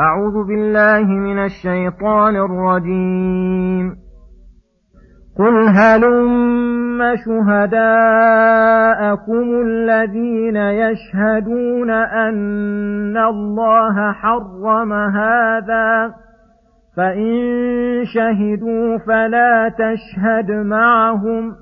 أعوذ بالله من الشيطان الرجيم. قل هلم شهداءكم الذين يشهدون أن الله حرم هذا؟ فإن شهدوا فلا تشهد معهم.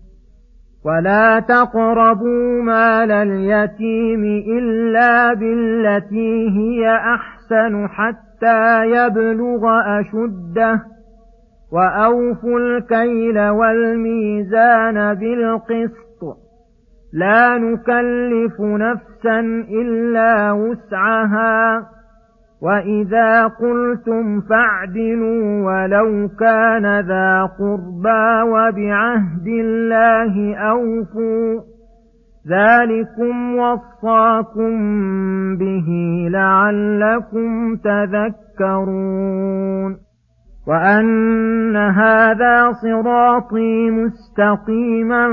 ولا تقربوا مال اليتيم إلا بالتي هي أحسن حتى يبلغ أشده وأوفوا الكيل والميزان بالقسط لا نكلف نفسا إلا وسعها وإذا قلتم فاعدلوا ولو كان ذا قربى وبعهد الله أوفوا ذلكم وصاكم به لعلكم تذكرون وأن هذا صراطي مستقيما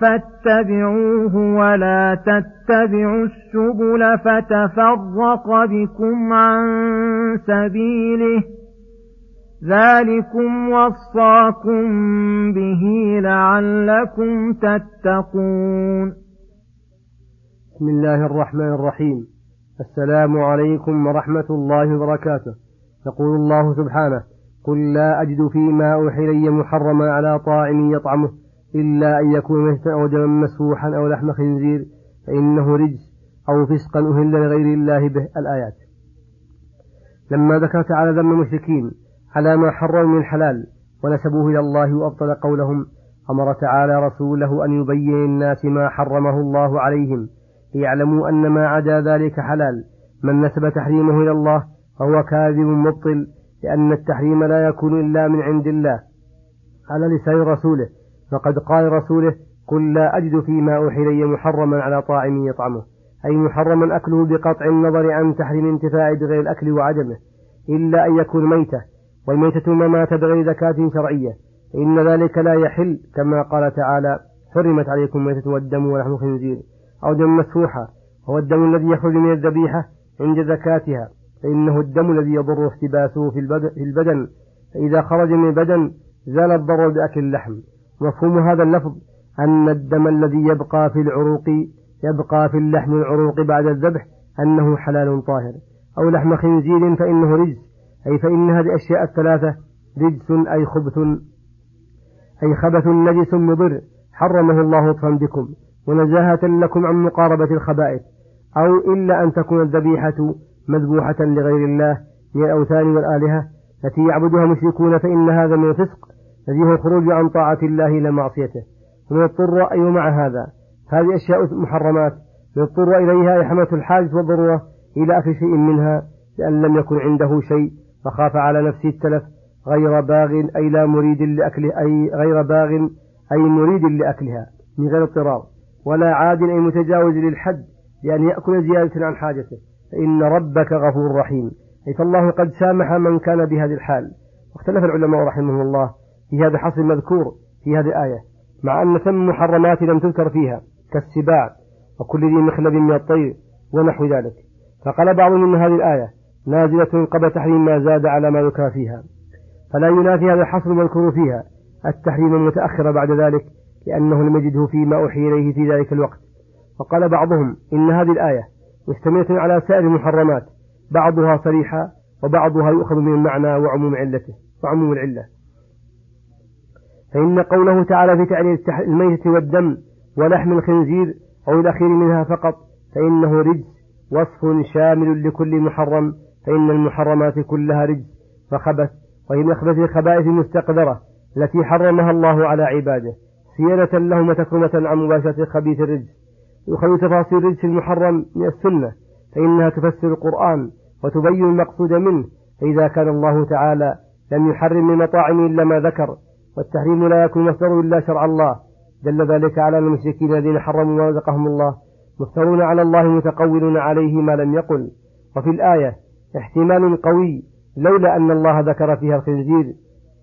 فاتبعوه ولا تتبعوا السبل فتفرق بكم عن سبيله ذلكم وصاكم به لعلكم تتقون بسم الله الرحمن الرحيم السلام عليكم ورحمة الله وبركاته يقول الله سبحانه قل لا أجد فيما أوحي إلي محرما على طاعم يطعمه إلا أن يكون ميتا أو دما مسفوحا أو لحم خنزير فإنه رجس أو فسقا أهل لغير الله به الآيات. لما ذكر تعالى ذم المشركين على ما حرم من حلال ونسبوه إلى الله وأبطل قولهم أمر تعالى رسوله أن يبين للناس ما حرمه الله عليهم ليعلموا أن ما عدا ذلك حلال من نسب تحريمه إلى الله فهو كاذب مبطل لأن التحريم لا يكون إلا من عند الله. على لسان رسوله فقد قال رسوله قل لا أجد فيما أوحي إلي محرما على طاعم يطعمه. أي محرما أكله بقطع النظر عن تحريم انتفاع بغير الأكل وعدمه إلا أن يكون ميتة والميتة ما مات بغير زكاة شرعية. فإن ذلك لا يحل كما قال تعالى حرمت عليكم الميتة والدم ولحم خنزير. أو دم مسفوحا هو الدم الذي يخرج من الذبيحة عند زكاتها. فإنه الدم الذي يضر احتباسه في البدن فإذا خرج من البدن زال الضرر بأكل اللحم. مفهوم هذا اللفظ؟ أن الدم الذي يبقى في العروق يبقى في اللحم العروق بعد الذبح أنه حلال طاهر. أو لحم خنزير فإنه رجس. أي فإن هذه الأشياء الثلاثة رجس أي خبث أي خبث نجس مضر. حرمه الله لطفا بكم. ونزاهة لكم عن مقاربة الخبائث. أو إلا أن تكون الذبيحة مذبوحة لغير الله من الأوثان والآلهة التي يعبدها مشركون فإن هذا من الفسق الذي هو الخروج عن طاعة الله إلى معصيته. ومن اضطر أي مع هذا. هذه أشياء محرمات. من اضطر إليها إحمة الحاجة والضرورة إلى أكل شيء منها لأن لم يكن عنده شيء فخاف على نفسه التلف. غير باغ أي لا مريد لأكله أي غير باغ أي مريد لأكلها. من غير اضطرار ولا عاد أي متجاوز للحد لأن يأكل زيادة عن حاجته. فإن ربك غفور رحيم. أي فالله قد سامح من كان بهذه الحال. واختلف العلماء رحمهم الله في هذا الحصر المذكور في هذه الآية مع أن ثم محرمات لم تذكر فيها كالسباع وكل ذي مخلب من الطير ونحو ذلك. فقال بعضهم إن هذه الآية نازلة قبل تحريم ما زاد على ما ذكر فيها. فلا ينافي هذا الحصر المذكور فيها. التحريم المتأخر بعد ذلك لأنه لم يجده فيما أوحي إليه في ذلك الوقت. وقال بعضهم إن هذه الآية مشتملة على سائر المحرمات. بعضها صريحة وبعضها يؤخذ من المعنى وعموم علته وعموم العلة. فإن قوله تعالى في تعليل الميتة والدم ولحم الخنزير أو الأخير منها فقط فإنه رجس وصف شامل لكل محرم فإن المحرمات كلها رجس وخبث وهي من أخبث الخبائث المستقذرة التي حرمها الله على عباده. سيانة لهم وتكرمة عن مباشرة خبيث الرجس يخل تفاصيل الرجس المحرم من السنة فإنها تفسر القرآن وتبين المقصود منه فإذا كان الله تعالى لم يحرم من المطاعم إلا ما ذكر والتحريم لا يكون مصدره إلا شرع الله. دل ذلك على المشركين الذين حرموا ما رزقهم الله مفترون على الله متقولون عليه ما لم يقل. وفي الآية احتمال قوي لولا أن الله ذكر فيها الخنزير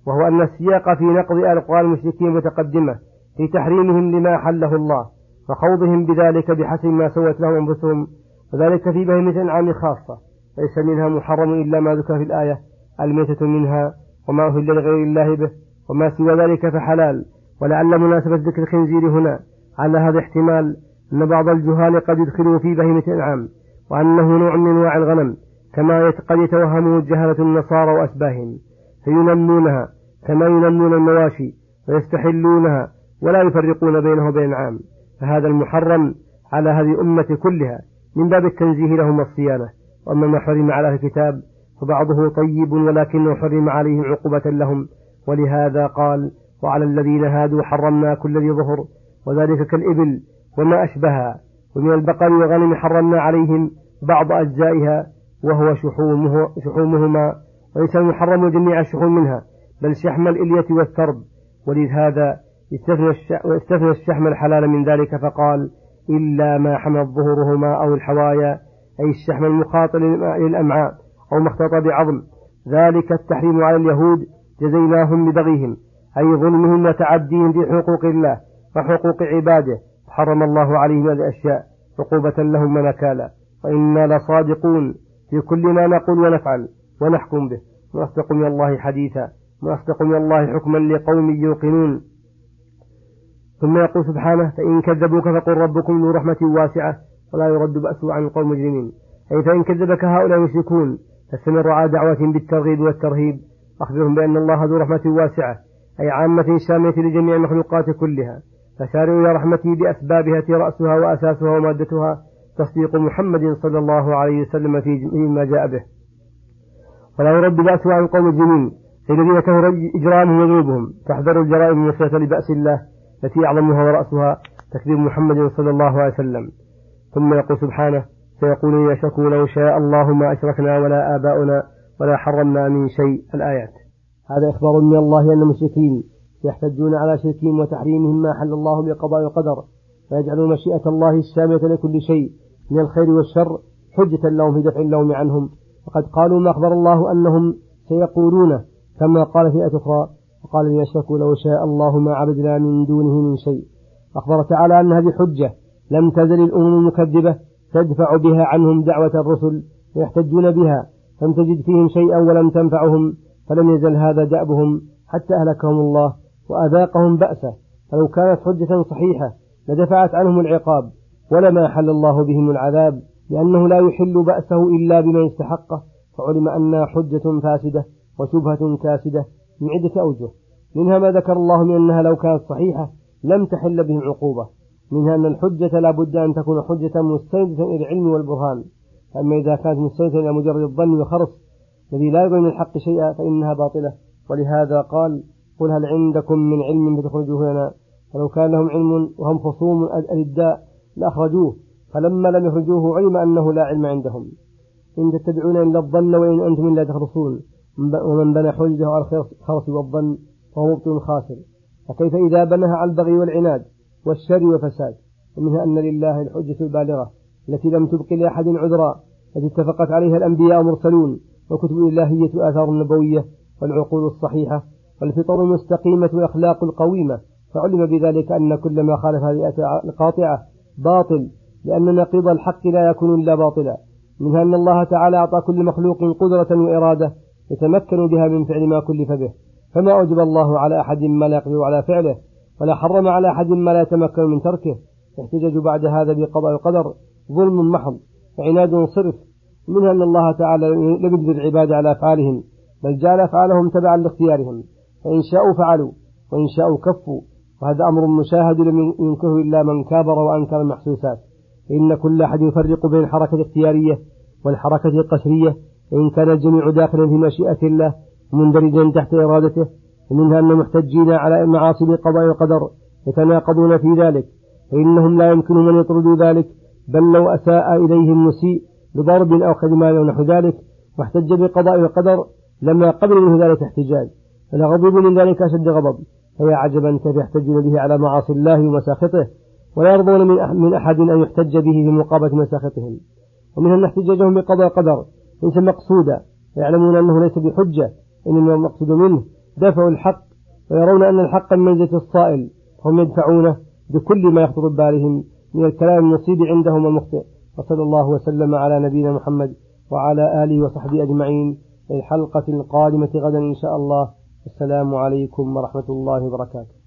وهو أن السياق في نقض ألقاء المشركين متقدمة في تحريمهم لما حله الله. وخوضهم بذلك بحسب ما سوت لهم أنفسهم وذلك في بهيمة الأنعام خاصة ليس منها محرم إلا ما ذكر في الآية الميتة منها وما أهل لغير الله به وما سوى ذلك فحلال ولعل مناسبة ذكر الخنزير هنا على هذا احتمال أن بعض الجهال قد يدخلوا في بهيمة الأنعام وأنه نوع من أنواع الغنم كما قد يتوهمه الجهلة النصارى وأشباههم فينمونها كما ينمون المواشي ويستحلونها ولا يفرقون بينه وبين العام. فهذا المحرم على هذه الأمة كلها. من باب التنزيه لهم والصيانة وأما ما حرم على الكتاب فبعضه طيب ولكنه حرم عليهم عقوبة لهم. ولهذا قال وعلى الذين هادوا حرمنا كل ذي ظهر وذلك كالإبل وما أشبهها. ومن البقر والغنم حرمنا عليهم بعض أجزائها وهو شحومه شحومهما. وليس المحرم جميع الشحوم منها بل شحم الإلية والثرب ولهذا استثنى الشحم الحلال من ذلك فقال إلا ما حمل ظهورهما أو الحوايا أي الشحم المخاط للأمعاء أو ما بعظم. ذلك التحريم على اليهود جزيناهم ببغيهم أي ظلمهم وتعديهم في حقوق الله وحقوق عباده. حرم الله عليهم هذه الأشياء عقوبة لهم ونكالا وإنا لصادقون في كل ما نقول ونفعل ونحكم به. ونصدق من الله حديثا ونصدق من الله حكما لقوم يوقنون. ثم يقول سبحانه فإن كذبوك فقل ربكم ذو رحمة واسعة ولا يرد بأسه عن القوم المجرمين. أي فإن كذبك هؤلاء المشركون فاستمر على دعوة بالترغيب والترهيب. أخبرهم بأن الله ذو رحمة واسعة أي عامة شاملة لجميع المخلوقات كلها. فسارعوا إلى رحمته بأسبابها رأسها وأساسها ومادتها. تصديق محمد صلى الله عليه وسلم في ما جاء به. ولا يرد بأسه عن القوم الجنين الذين كفروا إجرامهم وذنوبهم. تحذر الجرائم المسلسة لبأس الله. التي أعظمها ورأسها تكذيب محمد صلى الله عليه وسلم. ثم يقول سبحانه سيقولون يشركوا لو شاء الله ما أشركنا ولا آباؤنا ولا حرمنا من شيء. الآيات. هذا إخبار من الله أن المشركين يحتجون على شركهم وتحريمهم ما حل الله بقضاء وقدر فيجعلون مشيئة الله الشاملة لكل شيء من الخير والشر حجة لهم في دفع اللوم عنهم. وقد قالوا ما أخبر الله أنهم سيقولون كما قال في آية أخرى وقال لي أشركوا لو شاء الله ما عبدنا من دونه من شيء. أخبر تعالى أن هذه حجة لم تزل الأمم المكذبة تدفع بها عنهم دعوة الرسل ويحتجون بها لم تجد فيهم شيئا ولم تنفعهم فلم يزل هذا دأبهم حتى أهلكهم الله وأذاقهم بأسه. فلو كانت حجة صحيحة لدفعت عنهم العقاب ولما حل الله بهم العذاب لأنه لا يحل بأسه إلا بما يستحقه فعلم أنها حجة فاسدة وشبهة كاسدة من عدة أوجه. منها ما ذكر الله من أنها لو كانت صحيحة لم تحل بهم عقوبة منها أن الحجة لا بد أن تكون حجة مستندة إلى العلم والبرهان. فأما إذا كانت مستندة إلى مجرد الظن والخرص الذي لا من الحق شيئا فإنها باطلة. ولهذا قال قل هل عندكم من علم فتخرجوه لنا؟ فلو كان لهم علم وهم خصوم الداء لأخرجوه. فلما لم يخرجوه علم أنه لا علم عندهم. إن تتبعون إلا الظن وإن أنتم إلا تخرصون. ومن بنى حجة على الخرص والظن فهو مبطل خاسر. فكيف إذا بناها على البغي والعناد والشر والفساد؟ ومنها أن لله الحجة البالغة التي لم تبق لأحد عذرا التي اتفقت عليها الأنبياء والمرسلون. وكتب الإلهية آثار النبوية والعقول الصحيحة والفطر المستقيمة والأخلاق القويمة. فعلم بذلك أن كل ما خالف هذه القاطعة باطل لأن نقيض الحق لا يكون إلا باطلا. منها أن الله تعالى أعطى كل مخلوق قدرة وإرادة يتمكن بها من فعل ما كلف به. فما أوجب الله على أحد ما لا يقدر على فعله ولا حرم على أحد ما لا يتمكن من تركه. احتجاج بعد هذا بقضاء القدر ظلم محض وعناد صرف. منها أن الله تعالى لم يجبر العباد على أفعالهم بل جعل أفعالهم تبعا لاختيارهم. فإن شاءوا فعلوا وإن شاءوا كفوا. وهذا أمر مشاهد لم ينكره إلا من كابر وأنكر المحسوسات. فإن كل أحد يفرق بين الحركة الاختيارية والحركة القسرية وإن كان الجميع داخلا في مشيئة الله مندرجا تحت إرادته ومنها أن المحتجين على المعاصي بالقضاء والقدر يتناقضون في ذلك فإنهم لا يمكن من يطردوا ذلك بل لو أساء إليهم مسيء بضرب أو خدمة أو نحو ذلك واحتج بالقضاء والقدر لما قبل منه ذلك احتجاج. فلغضب من ذلك أشد غضب. فيا عجبا كيف يحتجون به على معاصي الله ومساخطه ولا يرضون من أحد أن يحتج به في مقابلة مساخطهم. ومنها أن احتجاجهم بالقضاء والقدر ليس مقصودا ويعلمون أنه ليس بحجة. إنما المقصود منه دفع الحق ويرون أن الحق من منزلة الصائل هم يدفعونه بكل ما يخطر ببالهم من الكلام المصيب عندهم المخطئ وصلى الله وسلم على نبينا محمد وعلى آله وصحبه أجمعين. الحلقة القادمة غدا إن شاء الله. السلام عليكم ورحمة الله وبركاته.